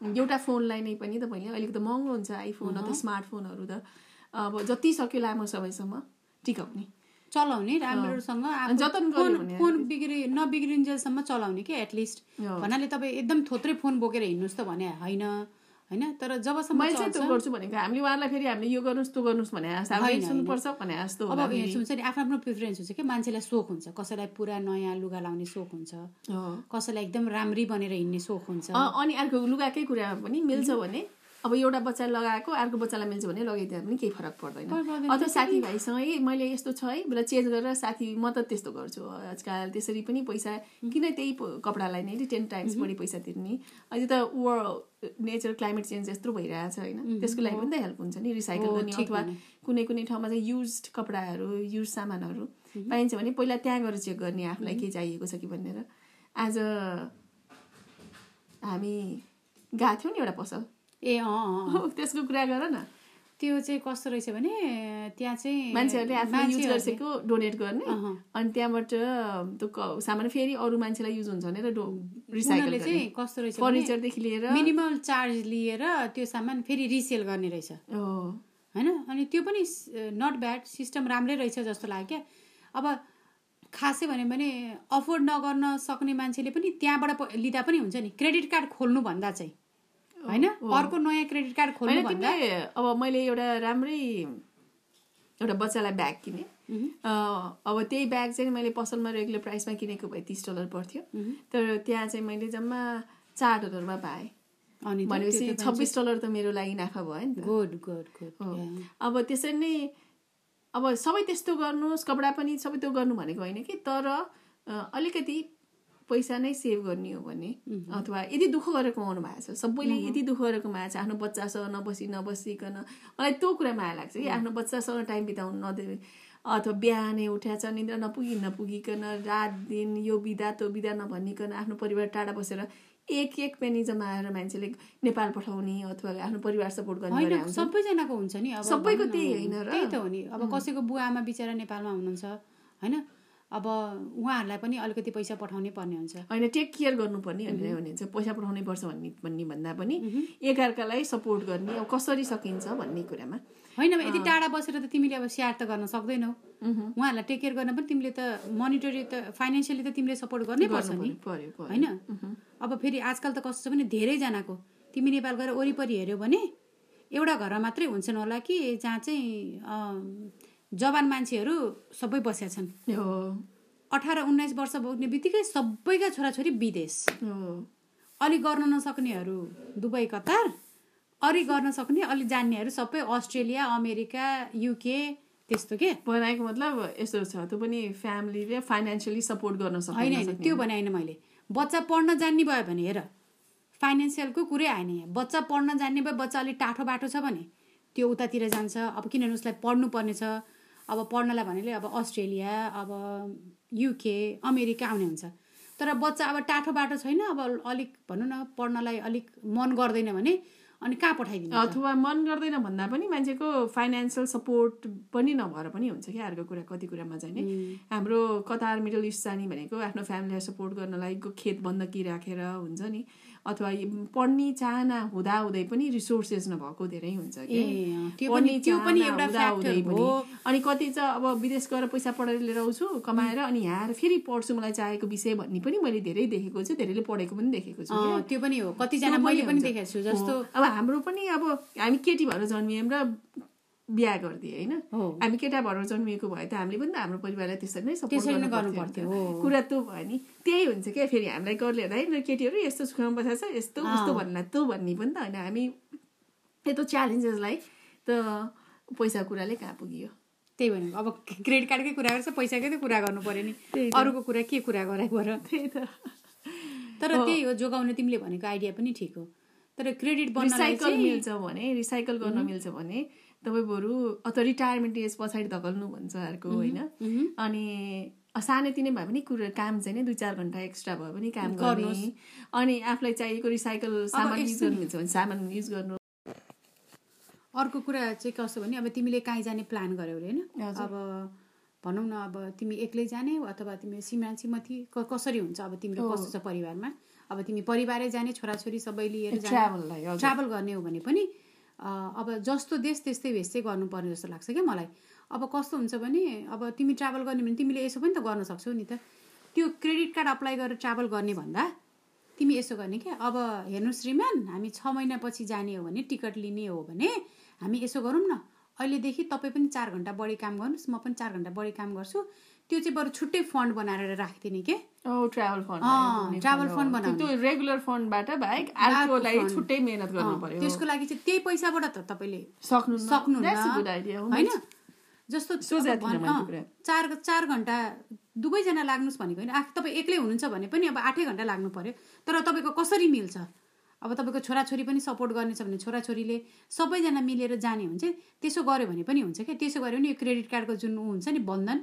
एउटा फोनलाई नै पनि तपाईँले अलिकति महँगो हुन्छ आइफोन अथवा स्मार्टफोनहरू त। अब जति सक्यो लामो समयसम्म टिकाउने चलाउने राम्रोसँग जतन फोन फोन बिग्रे नबिग्रिन्जेलसम्म चलाउने कि एटलिस्ट। भन्नाले तपाईँ एकदम थोत्रै फोन बोकेर हिँड्नुहोस् त भने होइन होइन? तर जबसम्म मैले चाहिँ त्यो गर्छु भनेको हामीले उहाँलाई फेरि हामीले यो गर्नुहोस् त्यो गर्नुहोस् भने सुन्नुपर्छ भने जस्तो अब हुन्छ नि आफ्नो आफ्नो प्रिफरेन्स हुन्छ क्या मान्छेलाई सोख हुन्छ कसैलाई पुरा नयाँ लुगा लाउने सोख हुन्छ। कसैलाई एकदम राम्री बनेर हिँड्ने सोख हुन्छ। अनि अर्को लुगाकै कुरामा पनि मिल्छ भने अब एउटा बच्चा लगाएको अर्को बच्चालाई मिल्छ भने लगाइदिँदा पनि केही फरक पर्दैन। अथवा साथीभाइसँगै मैले यस्तो छ है बेला चेन्ज गरेर साथी म त त्यस्तो गर्छु। आजकल त्यसरी पनि पैसा किन त्यही कपडालाई नै टेन टाइम्स बढी पैसा तिर्ने। अहिले त वर नेचर क्लाइमेट चेन्ज यत्रो भइरहेछ होइन। त्यसको लागि पनि त हेल्प हुन्छ नि रिसाइकल गर्ने अथवा। कुनै कुनै ठाउँमा चाहिँ युज कपडाहरू युज सामानहरू पाइन्छ भने पहिला त्यहाँ गएर चेक गर्ने आफूलाई के चाहिएको छ कि भनेर। अ हामी गएको थियौँ नि एउटा पसल। ए अँ *laughs* त्यसको कुरा गर न। त्यो चाहिँ कस्तो रहेछ भने त्यहाँ चाहिँ मान्छेहरूले आफूले युज गरिसकेको डोनेट गर्ने। अनि त्यहाँबाट त्यो सामान फेरि अरू मान्छेलाई युज हुन्छ भनेर डो रिसाइकल चाहिँ कस्तो रहेछ फर्निचरदेखि लिएर मिनिमल चार्ज लिएर त्यो सामान फेरि रिसेल गर्ने रहेछ। होइन? अनि त्यो पनि नट ब्याड सिस्टम राम्रै रहेछ जस्तो लाग्यो क्या। अब खासै भन्यो भने अफोर्ड नगर्न सक्ने मान्छेले पनि त्यहाँबाट लिँदा पनि हुन्छ नि। क्रेडिट कार्ड खोल्नु भन्दा चाहिँ। होइन? अर्को नयाँ क्रेडिट कार्ड खोल्नु भन्दा? अब मैले एउटा राम्रै एउटा बच्चालाई ब्याग किनेँ। अब त्यही ब्याग चाहिँ मैले पसलमा रेगुलर प्राइसमा किनेको भए तिस डलर पर्थ्यो। तर त्यहाँ चाहिँ मैले जम्मा चार डलरमा पाएँ। अनि भनेपछि छब्बिस डलर त मेरो लागि नाफा भयो नि गुड गुड गुड। अब त्यसरी नै अब सबै त्यस्तो गर्नुहोस् कपडा पनि सबै त्यो गर्नु भनेको होइन कि? तर अलिकति पैसा नै सेभ गर्ने हो भने अथवा यदि दुःख गरेर कमाउनु भएको छ सबैले यदि दुःख गरेर कमाएको छ आफ्नो बच्चासँग नबसी नबसिकन मलाई त्यो कुरा माया लाग्छ कि आफ्नो बच्चासँग टाइम बिताउनु नदे अथवा बिहानै उठ्याछ निन्द्रा नपुगी नपुगिकन रात दिन यो बिदा त्यो बिदा नभनिकन आफ्नो परिवार टाढा बसेर एक एक पेनी जमाएर मान्छेले नेपाल पठाउने अथवा आफ्नो परिवार सपोर्ट गर्ने सबैजनाको हुन्छ नि सबैको त्यही होइन र? त्यही त हो नि। अब कसैको बुवा आमा बिचरा नेपालमा हुनुहुन्छ होइन? अब उहाँहरूलाई पनि अलिकति पैसा पठाउनै पर्ने हुन्छ। होइन टेक केयर गर्नुपर्ने भनेर भनिन्छ पैसा पठाउनै पर्छ भन्ने भन्ने भन्दा पनि एकअर्कालाई सपोर्ट गर्ने अब कसरी सकिन्छ भन्ने कुरामा। होइन यदि टाढा बसेर त तिमीले अब स्याहार त गर्न सक्दैनौ। उहाँहरूलाई टेक केयर गर्न पनि तिमीले त मोनिटरी त फाइनेन्सियली त तिमीले सपोर्ट गर्नै पर्छ नि। होइन? अब फेरि आजकल त कस्तो छ भने धेरैजनाको तिमी नेपाल गएर वरिपरि हेऱ्यौ भने एउटा घरमा मात्रै हुन्छन् होला कि जहाँ चाहिँ जवान मान्छेहरू सबै बसेका छन्। अठार उन्नाइस वर्ष पुग्ने बित्तिकै सबैका छोराछोरी विदेश। अलि गर्न नसक्नेहरू दुबई कतार। अलि गर्न सक्ने अलि जान्नेहरू सबै अस्ट्रेलिया अमेरिका युके त्यस्तो के? बनाएको मतलब यस्तो छ। त्यो पनि फ्यामिलीले फाइनेन्सियली सपोर्ट गर्न होइन सक्दैन होइन त्यो भने होइन मैले। बच्चा पढ्न जान्ने भयो भने हेर। फाइनेन्सियलको कुरै आएन यहाँ। बच्चा पढ्न जान्ने भयो बच्चा अलिक टाठो बाटो छ भने। त्यो उतातिर जान्छ। अब किनभने उसलाई पढ्नु पर्ने छ। अब पढ्नलाई भनेले अब अस्ट्रेलिया अब युके अमेरिका आउने हुन्छ। तर बच्चा अब टाठो बाटो छैन अब अलिक भनौँ न पढ्नलाई अलिक मन गर्दैन भने अनि कहाँ पठाइदिनु? अथवा मन गर्दैन भन्दा पनि मान्छेको फाइनेन्सियल सपोर्ट पनि नभएर पनि हुन्छ क्या अर्को कुरा कति कुरामा चाहिँ नि हाम्रो कतार मिडल इस्ट जाने भनेको आफ्नो फ्यामिलीलाई सपोर्ट गर्नलाई खेत बन्दकी राखेर हुन्छ नि अथवा पढ्ने चाहना हुँदाहुँदै पनि रिसोर्सेस नभएको धेरै हुन्छ कि। अनि कति चाहिँ अब विदेश गएर पैसा पढेर लिएर आउँछु कमाएर अनि यहाँ फेरि पढ्छु मलाई चाहेको विषय भन्ने पनि मैले धेरै देखेको छु धेरैले पढेको पनि देखेको छु त्यो पनि हो कतिजना मैले पनि। देखेको छु जस्तो। अब हाम्रो पनि अब हामी केटी भएर जन्मियौँ र बिहा गरिदिए होइन? हामी केटा भएर जन्मिएको भए त हामीले पनि त हाम्रो परिवारलाई त्यसरी नै सपोर्ट गर्नु पर्थ्यो त। कुरा त्यो भयो नि। त्यही हुन्छ क्या फेरि हामीलाई गर्ले है न केटीहरू यस्तो सुखमा बसेको छ यस्तो उस्तो भन्ला त्यो भन्ने पनि त होइन। हामी यत्रो च्यालेन्जेसलाई त पैसा कुराले कहाँ पुगियो? त्यही भनेको अब क्रेडिट कार्डकै कुरा गर्छ पैसाकै त कुरा गर्नु पर्यो नि। त। अरूको कुरा के कुरा गराएको र? त्यही त। तर त्यही हो जोगाउने तिमीले भनेको आइडिया पनि ठिक हो। तर क्रेडिट रिसाइकल मिल्छ भने रिसाइकल गर्न मिल्छ भने तपाईँ बरु अथवा रिटायरमेन्ट एज पछाडि धकल्नु भन्छ अर्को होइन। अनि सानोतिनो भए पनि कुरा काम चाहिँ नि दुई चार घन्टा एक्स्ट्रा भयो भने काम गर्ने। अनि आफूलाई चाहिएको रिसाइकल सामान युज गर्नु मिल्छ भने सामान युज गर्नु। अर्को कुरा चाहिँ कस्तो भने अब तिमीले काहीँ जाने प्लान गर्यौ अरे होइन। अब भनौँ न अब तिमी एक्लै जाने अथवा तिमी छिमथी क- कसरी हुन्छ अब तिम्रो कस्तो छ परिवारमा? अब तिमी परिवारै जाने छोराछोरी सबै लिएर जाने। ट्राभल गर्ने हो भने पनि अब जस्तो देश त्यस्तै भेष चाहिँ गर्नुपर्ने जस्तो लाग्छ क्या मलाई। अब कस्तो हुन्छ भने अब तिमी ट्राभल गर्ने भने तिमीले यसो पनि त गर्न सक्छौ नि त। त्यो क्रेडिट कार्ड अप्लाई गरेर ट्राभल गर्ने भन्दा तिमी यसो गर्ने क्या। अब हेर्नु श्रीमान हामी छ महिनापछि जाने हो भने टिकट लिने हो भने हामी यसो गरौँ न। अहिलेदेखि तपाईँ पनि चार घन्टा बढी काम गर्नुहोस् म पनि चार घन्टा बढी काम गर्छु। त्यो चाहिँ बरु छुट्टै फन्ड बनाएर राखिदिने के? ओ ट्राभल फन्ड अँ, travel fund बनाउने। त्यो रेगुलर फन्डबाट बाहेक अर्कोलाई छुट्टै मेहनत गर्नु पर्यो। त्यसको लागि चाहिँ त्यही पैसाबाट त तपाईँले सक्नु हो होइन? जस्तो। चार चार घन्टा दुवैजना लाग्नुहोस् भनेको होइन? आख तपाईँ एक्लै हुनुहुन्छ भने पनि अब आठै घन्टा लाग्नु पर्यो। तर तपाईँको कसरी मिल्छ? अब तपाईँको छोराछोरी पनि सपोर्ट गर्नेछ भने छोराछोरीले सबैजना मिलेर जाने हुन्छ त्यसो गर्यो भने पनि हुन्छ क्या त्यसो गर्यो भने यो क्रेडिट कार्डको जुन ऊ हुन्छ नि बन्धन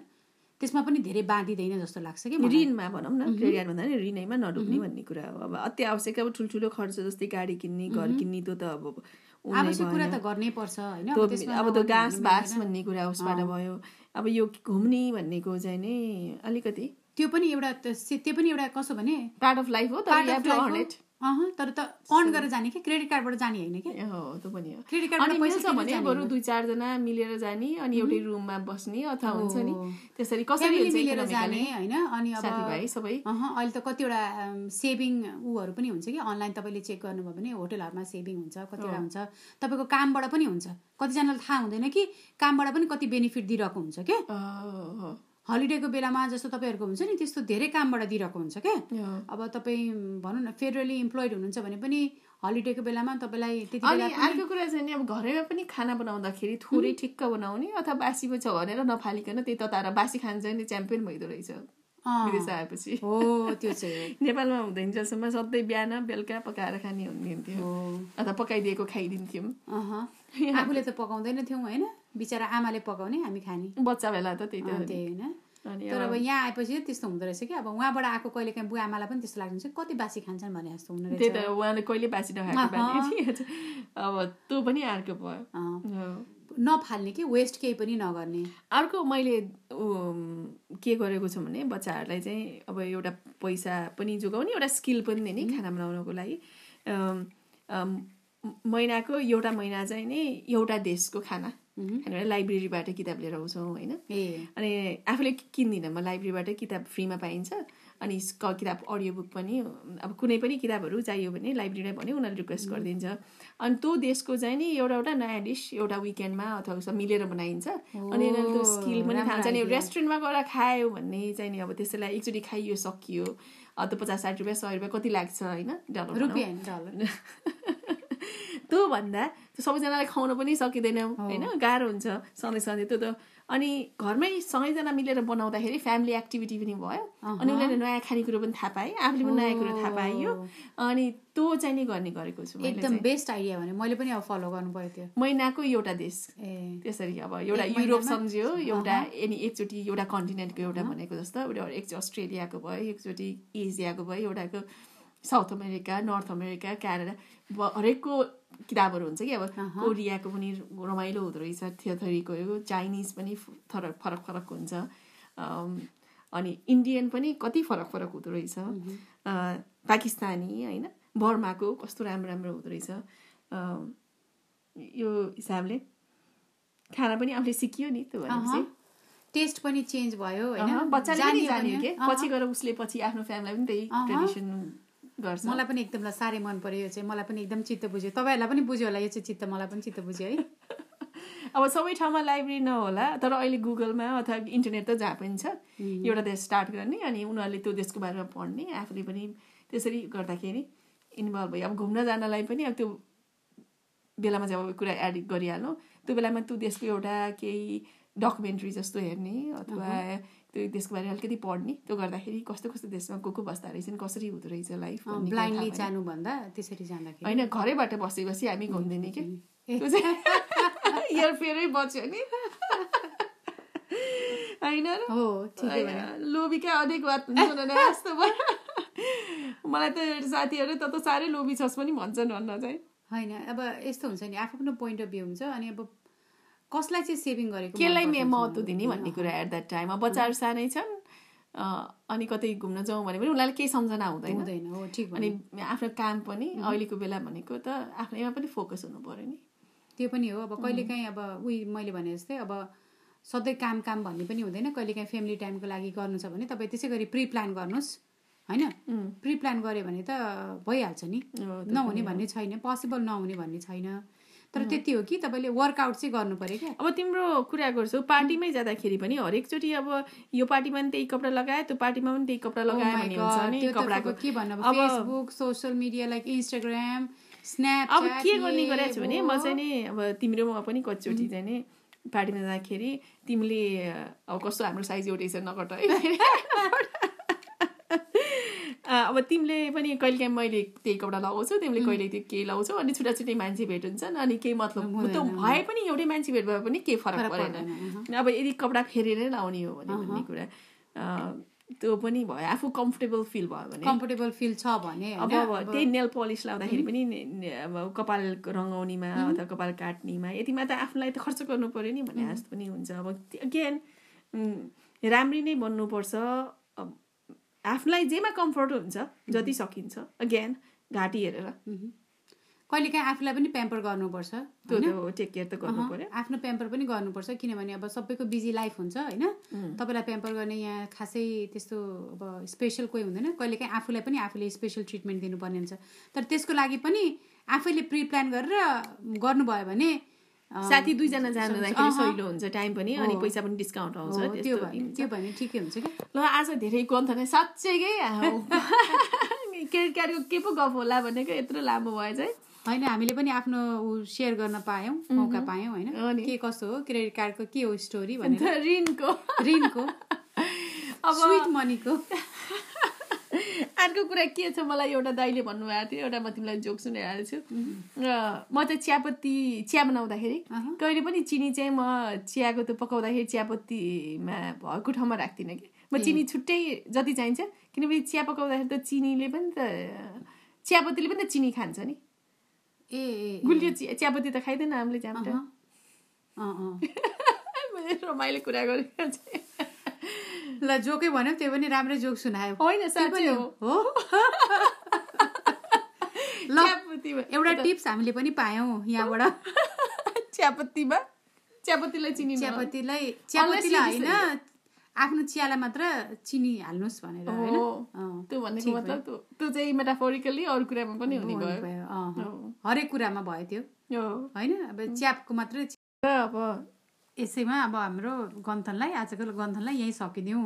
त्यसमा पनि धेरै बाँधिँदैन जस्तो लाग्छ कि। ऋणमा भनौँ न क्रेडिट कार्ड भन्दा नि ऋणैमा नडुब्ने भन्ने कुरा हो। अब अति आवश्यक अब ठुल्ठुलो खर्च जस्तै गाडी किन्ने घर किन्ने त्यो त अब आवश्यक कुरा। त गर्नै पर्छ होइन? अब त्यो घाँस बास। भन्ने कुरा उसबाट भयो। अब यो घुम्ने भन्नेको चाहिँ नि अलिकति त्यो पनि एउटा त्यो पनि एउटा कसो भने पार्ट अफ लाइफ हो तर त अर्न गरेर जाने कि? क्रेडिट कार्डबाट जाने होइन कि? हो त्यो पनि हो। क्रेडिट अनि कार्डबाट पैसा भने बरु। दुई चारजना मिलेर जाने अनि एउटै रुममा बस्ने अथवा हुन्छ नि। त्यसरी कसरी मिलेर? जाने होइन? अनि अब साथीभाइ सबै? अहँ, अहिले त कतिवटा सेभिङ ऊहरू पनि हुन्छ कि? अनलाइन तपाईँले चेक गर्नुभयो भने होटलहरूमा सेभिङ हुन्छ कतिवटा हुन्छ। तपाईँको कामबाट पनि हुन्छ। कतिजनालाई थाहा हुँदैन कि कामबाट पनि कति बेनिफिट दिइरहेको हुन्छ क्या हलिडेको बेलामा जस्तो तपाईँहरूको हुन्छ नि त्यस्तो धेरै कामबाट दिइरहेको हुन्छ क्या। अब तपाईँ भनौँ न फेडरली इम्प्लोइड हुनुहुन्छ भने पनि हलिडेको बेलामा तपाईँलाई त्यति बेला अर्को कुरा चाहिँ नि अब घरैमा पनि खाना बनाउँदाखेरि थोरै ठिक्क बनाउने अथवा बासी छ भनेर नफालिकन त्यही तताएर बासी खान चाहिँ नि च्याम्पियन भइदो रहेछ। विदेश आएपछि हो त्यो चाहिँ *laughs* नेपालमा हुँदैन जसम्म सधैँ बिहान बेलुका पकाएर खाने हुन्थ्यो। अथवा पकाइदिएको खाइदिन्थ्यौँ। आफूले त पकाउँदैन थियौँ होइन? बिचरा आमाले पकाउने हामी खाने। बच्चा बेला त त्यही त त्यही होइन। तर अब यहाँ आएपछि त्यस्तो हुँदो रहेछ कि? अब उहाँबाट आएको कहिले काहीँ बुवा आमालाई पनि त्यस्तो लाग्छ कति बासी खान्छन् भने जस्तो हुने त्यही रहेछ। त उहाँले कहिले बासी नखाएको। *laughs* अब त्यो पनि अर्को भयो। नफाल्ने कि वेस्ट केही पनि नगर्ने। अर्को मैले के गरेको छु भने बच्चाहरूलाई चाहिँ अब एउटा पैसा पनि जोगाउने एउटा स्किल पनि दिने खाना बनाउनको लागि। महिनाको एउटा महिना चाहिँ नि एउटा देशको खाना। हामीले लाइब्रेरीबाट किताब लिएर आउँछौँ होइन? अनि आफूले किन्दिनँ म लाइब्रेरीबाटै किताब फ्रीमा पाइन्छ। अनि किताब अडियो बुक पनि अब कुनै पनि किताबहरू चाहियो भने लाइब्रेरीलाई भने उनीहरूले रिक्वेस्ट गरिदिन्छ। अनि त्यो देशको चाहिँ नि एउटा एउटा नयाँ डिस एउटा विकेन्डमा अथवा मिलेर बनाइन्छ। अनि त्यो स्किल पनि खान्छ नि। रेस्टुरेन्टमा गएर खायो भन्ने चाहिँ नि अब त्यसैलाई एकचोटि खाइयो सकियो। अब त्यो पचास साठी रुपियाँ सय रुपियाँ कति लाग्छ होइन। रुपियाँ होइन डलर। *laughs* त्यो भन्दा त्यो सबैजनालाई खुवाउन पनि सकिँदैन होइन? गाह्रो हुन्छ सधैँ सधैँ त्यो त अनि घरमै सँगैजना मिलेर बनाउँदाखेरि फ्यामिली एक्टिभिटी पनि भयो। अनि उनीहरूले नयाँ खानेकुरो पनि थाहा पाए। आफूले पनि नयाँ कुरो थाहा पाइयो अनि त्यो चाहिँ नि गर्ने गरेको छु मैले एकदम बेस्ट आइडिया भने मैले पनि अब फलो गर्नु पर्यो त्यो। महिनाको एउटा देश। त्यसरी अब एउटा युरोप? सम्झ्यो एउटा एनी एकचोटि एउटा कन्टिनेन्टको एउटा भनेको जस्तो एउटा एकचोटि अस्ट्रेलियाको भयो एकचोटि एसियाको भयो एउटाको South America North America Canada हरेकको किताबहरू हुन्छ कि अब कोरियाको पनि रमाइलो हुँदो रहेछ थ्योथरीको चाइनिज पनि फरक फरक फरक हुन्छ। अनि इन्डियन पनि कति फरक फरक हुँदो रहेछ। अ, पाकिस्तानी होइन बर्माको कस्तो राम्रो राम्रो हुँदो रहेछ। यो हिसाबले खाना पनि आफूले सिकियो नि त्यो भनेपछि। टेस्ट पनि चेन्ज भयो होइन? बच्चाले जान्यो के। पछि गएर उसले पछि आफ्नो फ्यामिलीलाई पनि त्यही। ट्रेडिसन गर्छ। मलाई पनि एकदम साह्रै मन पर्यो यो चाहिँ। मलाई पनि एकदम चित्त बुझ्यो। तपाईँहरूलाई पनि बुझ्यो होला यो चाहिँ चित्त मलाई पनि चित्त बुझ्यो है। *laughs* अब सबै ठाउँमा लाइब्रेरी नहोला तर अहिले गुगलमा अथवा इन्टरनेट त जहाँ पनि छ। एउटा देश स्टार्ट गर्ने अनि उनीहरूले त्यो देशको बारेमा पढ्ने आफूले पनि त्यसरी गर्दाखेरि इन्भल्भ भयो अब घुम्न जानलाई पनि अब त्यो बेलामा चाहिँ अब कुरा एड गरिहाल्नु त्यो बेलामा त्यो देशको एउटा केही डकुमेन्ट्री जस्तो हेर्ने अथवा त्यो देशको बारेमा अलिकति पढ्ने त्यो गर्दाखेरि कस्तो कस्तो देशमा को को बस्दा रहेछन् कसरी हुँदो रहेछ लाइफ ब्लाइन्डली। जानुभन्दा त्यसरी जाँदाखेरि। होइन घरैबाट बसी बसी हामी घुम्दैन कि? *laughs* फेरै बच्यो नि। होइन लोभीका अनेक बात यस्तो भयो। मलाई त साथीहरू त त साह्रै लोभी छस् पनि भन्छन् भन्न चाहिँ। होइन अब यस्तो हुन्छ नि आफ्नो आफ्नो पोइन्ट अफ भ्यू हुन्छ अनि अब कसलाई चाहिँ सेभिङ गरेको केलाई महत्त्व दिने भन्ने कुरा एट द्याट टाइम। अब बच्चाहरू सानै छन् अनि कतै घुम्न जाउँ भने पनि उनीहरूलाई केही सम्झना हुँदैन। हुँदैन हो ठिक अनि आफ्नो काम पनि अहिलेको बेला भनेको त आफ्नैमा पनि फोकस हुनु पर्यो नि। त्यो पनि हो। अब कहिलेकाहीँ अब उही मैले भने जस्तै अब सधैँ काम काम भन्ने पनि हुँदैन। कहिलेकाहीँ फ्यामिली टाइमको लागि गर्नु छ भने तपाईँ त्यसै गरी प्रि प्लान गर्नुहोस् होइन? प्रि प्लान गऱ्यो भने त भइहाल्छ नि। नहुने भन्ने छैन पोसिबल नहुने भन्ने छैन। तर त्यति हो कि तपाईँले वर्कआउट चाहिँ गर्नु पऱ्यो क्या। अब तिम्रो कुरा गर्छौ पार्टीमै जाँदाखेरि पनि हरेकचोटि अब यो पार्टीमा पनि त्यही कपडा लगायो त्यो पार्टीमा पनि त्यही कपडा लगायो Oh अब के भन्नु अब Facebook social media like Instagram Snap अब के गर्ने गरेको छु भने म चाहिँ नि अब तिम्रोमा पनि कतिचोटि चाहिँ नि पार्टीमा जाँदाखेरि तिमीले अब कस्तो हाम्रो साइज एउटै छ नकट *laughs* अब तिमीले पनि कहिलेकाहीँ मैले त्यही कपडा लगाउँछु तिमीले कहिले त्यो केही लगाउँछौ अनि छुट्टा छुट्टै मान्छे भेट हुन्छन् अनि केही मतलब त्यो भए पनि एउटै मान्छे भेट भए पनि केही फरक परेन। अब यदि कपडा फेरेरै लाउने हो भने भन्ने कुरा त्यो पनि भयो। आफू कम्फर्टेबल फिल भयो भने। कम्फोर्टेबल फिल छ भने अब त्यही नेल पलिस लाउँदाखेरि पनि ने- ने- अब कपाल रङ्गाउनेमा अथवा कपाल काट्नेमा यतिमा त आफूलाई त खर्च गर्नु पर्यो नि भने जस्तो पनि हुन्छ। अब अगेन राम्री नै बन्नुपर्छ। आफूलाई जेमा कम्फर्ट हुन्छ जति सकिन्छ। अगेन घाँटी हेरेर। कहिले काहीँ आफूलाई पनि प्याम्पर गर्नुपर्छ त्यो टेक केयर त गर्नु पर्यो। आफ्नो प्याम्पर पनि गर्नुपर्छ किनभने अब सबैको बिजी लाइफ हुन्छ होइन? तपाईँलाई प्याम्पर गर्ने यहाँ खासै त्यस्तो अब स्पेसल कोही हुँदैन। कहिले काहीँ आफूलाई पनि आफूले स्पेसल ट्रिटमेन्ट दिनुपर्ने हुन्छ। तर त्यसको लागि पनि आफैले प्रि प्लान गरेर गर्नुभयो भने साथी दुईजना जाँदाखेरि सहिलो हुन्छ टाइम पनि अनि। पैसा पनि डिस्काउन्ट आउँछ त्यो त्यो भने ठिकै हुन्छ क्या। ल आज धेरै गन्थने साँच्चैकै क्रेडिट *laughs* कार्डको के पो गफ होला भनेको यत्रो लामो भयो चाहिँ होइन हामीले पनि आफ्नो ऊ सेयर गर्न पायौँ मौका पायौँ होइन। के कस्तो हो? क्रेडिट कार्डको के हो स्टोरी भनेर। ऋणको। ऋणको। अब स्विट मनीको *laughs* अर्को कुरा के छ मलाई एउटा दाइले भन्नुभएको थियो एउटा म तिमीलाई जोक सुनाइरहेको छु। र म त चियापत्ती चिया बनाउँदाखेरि। कहिले पनि चिनी चाहिँ म चियाको त्यो पकाउँदाखेरि चियापत्तीमा भएको ठाउँमा राख्दिनँ कि। म चिनी छुट्टै जति चाहिन्छ किनभने चिया पकाउँदाखेरि त चिनीले पनि त चियापत्तीले पनि त चिनी खान्छ नि। ए गुलियो चिया चियापत्ती त खाइँदैन हामीले। *laughs* मैले रमाइलो कुरा गरेको ल जोकै भन्यो त्यो पनि राम्रै जोक सुनायो। होइन साँच्चै हो। *laughs* ल एउटा टिप्स हामीले पनि पायौँ यहाँबाट। *laughs* चियापत्तीमा? चियापत्तीलाई चिनी। चियापत्तीलाई चियापत्तीलाई होइन आफ्नो चियालाई मात्र चिनी हाल्नुहोस् भनेर होइन? त्यो भनेको मतलब त्यो चाहिँ मेटाफोरिकली अरू कुरामा पनि हुने भयो। हरेक कुरामा भयो त्यो। होइन? अब च्यापको मात्रै अब यसैमा अब हाम्रो गन्थनलाई आजको गन्थनलाई यहीँ सकिदिउँ।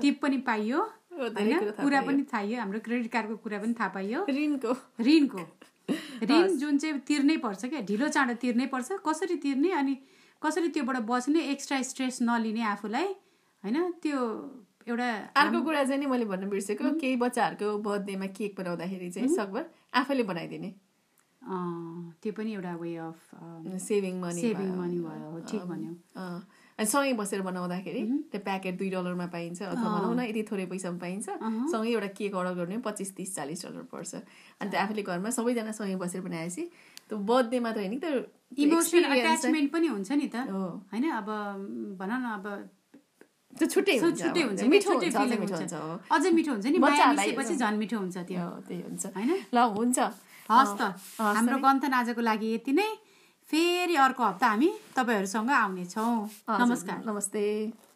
टिप पनि पाइयो होइन? कुरा। पनि थाहा हाम्रो क्रेडिट कार्डको कुरा पनि थाहा पाइयो। ऋणको। ऋणको। *laughs* ऋण जुन चाहिँ तिर्नै पर्छ क्या ढिलो चाँडो तिर्नै पर्छ कसरी तिर्ने अनि कसरी त्योबाट बच्ने एक्स्ट्रा स्ट्रेस नलिने आफूलाई होइन? त्यो एउटा अर्को कुरा चाहिँ नि मैले भन्न बिर्सेको केही बच्चाहरूको बर्थडेमा केक बनाउँदाखेरि चाहिँ सकभर आफैले बनाइदिने। त्यो पनि एउटा way of saving money saving money भयो। हो ठिक भन्यो। अनि सँगै बसेर बनाउँदाखेरि त्यो प्याकेट दुई डलरमा पाइन्छ अथवा भनौँ न यति थोरै पैसामा पाइन्छ। सँगै एउटा केक अर्डर गर्ने पच्चिस तिस चालिस डलर पर्छ। अनि त्यो आफूले घरमा सबैजना सँगै बसेर बनाएपछि त्यो बर्थडे मात्र होइन नि त त्यो इमोसनल अट्याचमेन्ट पनि हुन्छ नि त। होइन अब भनौँ न अब त्यो छुट्टै छुट्टै हुन्छ मिठो हुन्छ अझै मिठो हुन्छ। नि झन् मिठो हुन्छ त्यो। त्यही हुन्छ। होइन? ल हुन्छ। हस् त। हाम्रो गन्थन आजको लागि यति नै। फेरि अर्को हप्ता हामी तपाईँहरूसँग आउनेछौँ। नमस्कार। नमस्ते।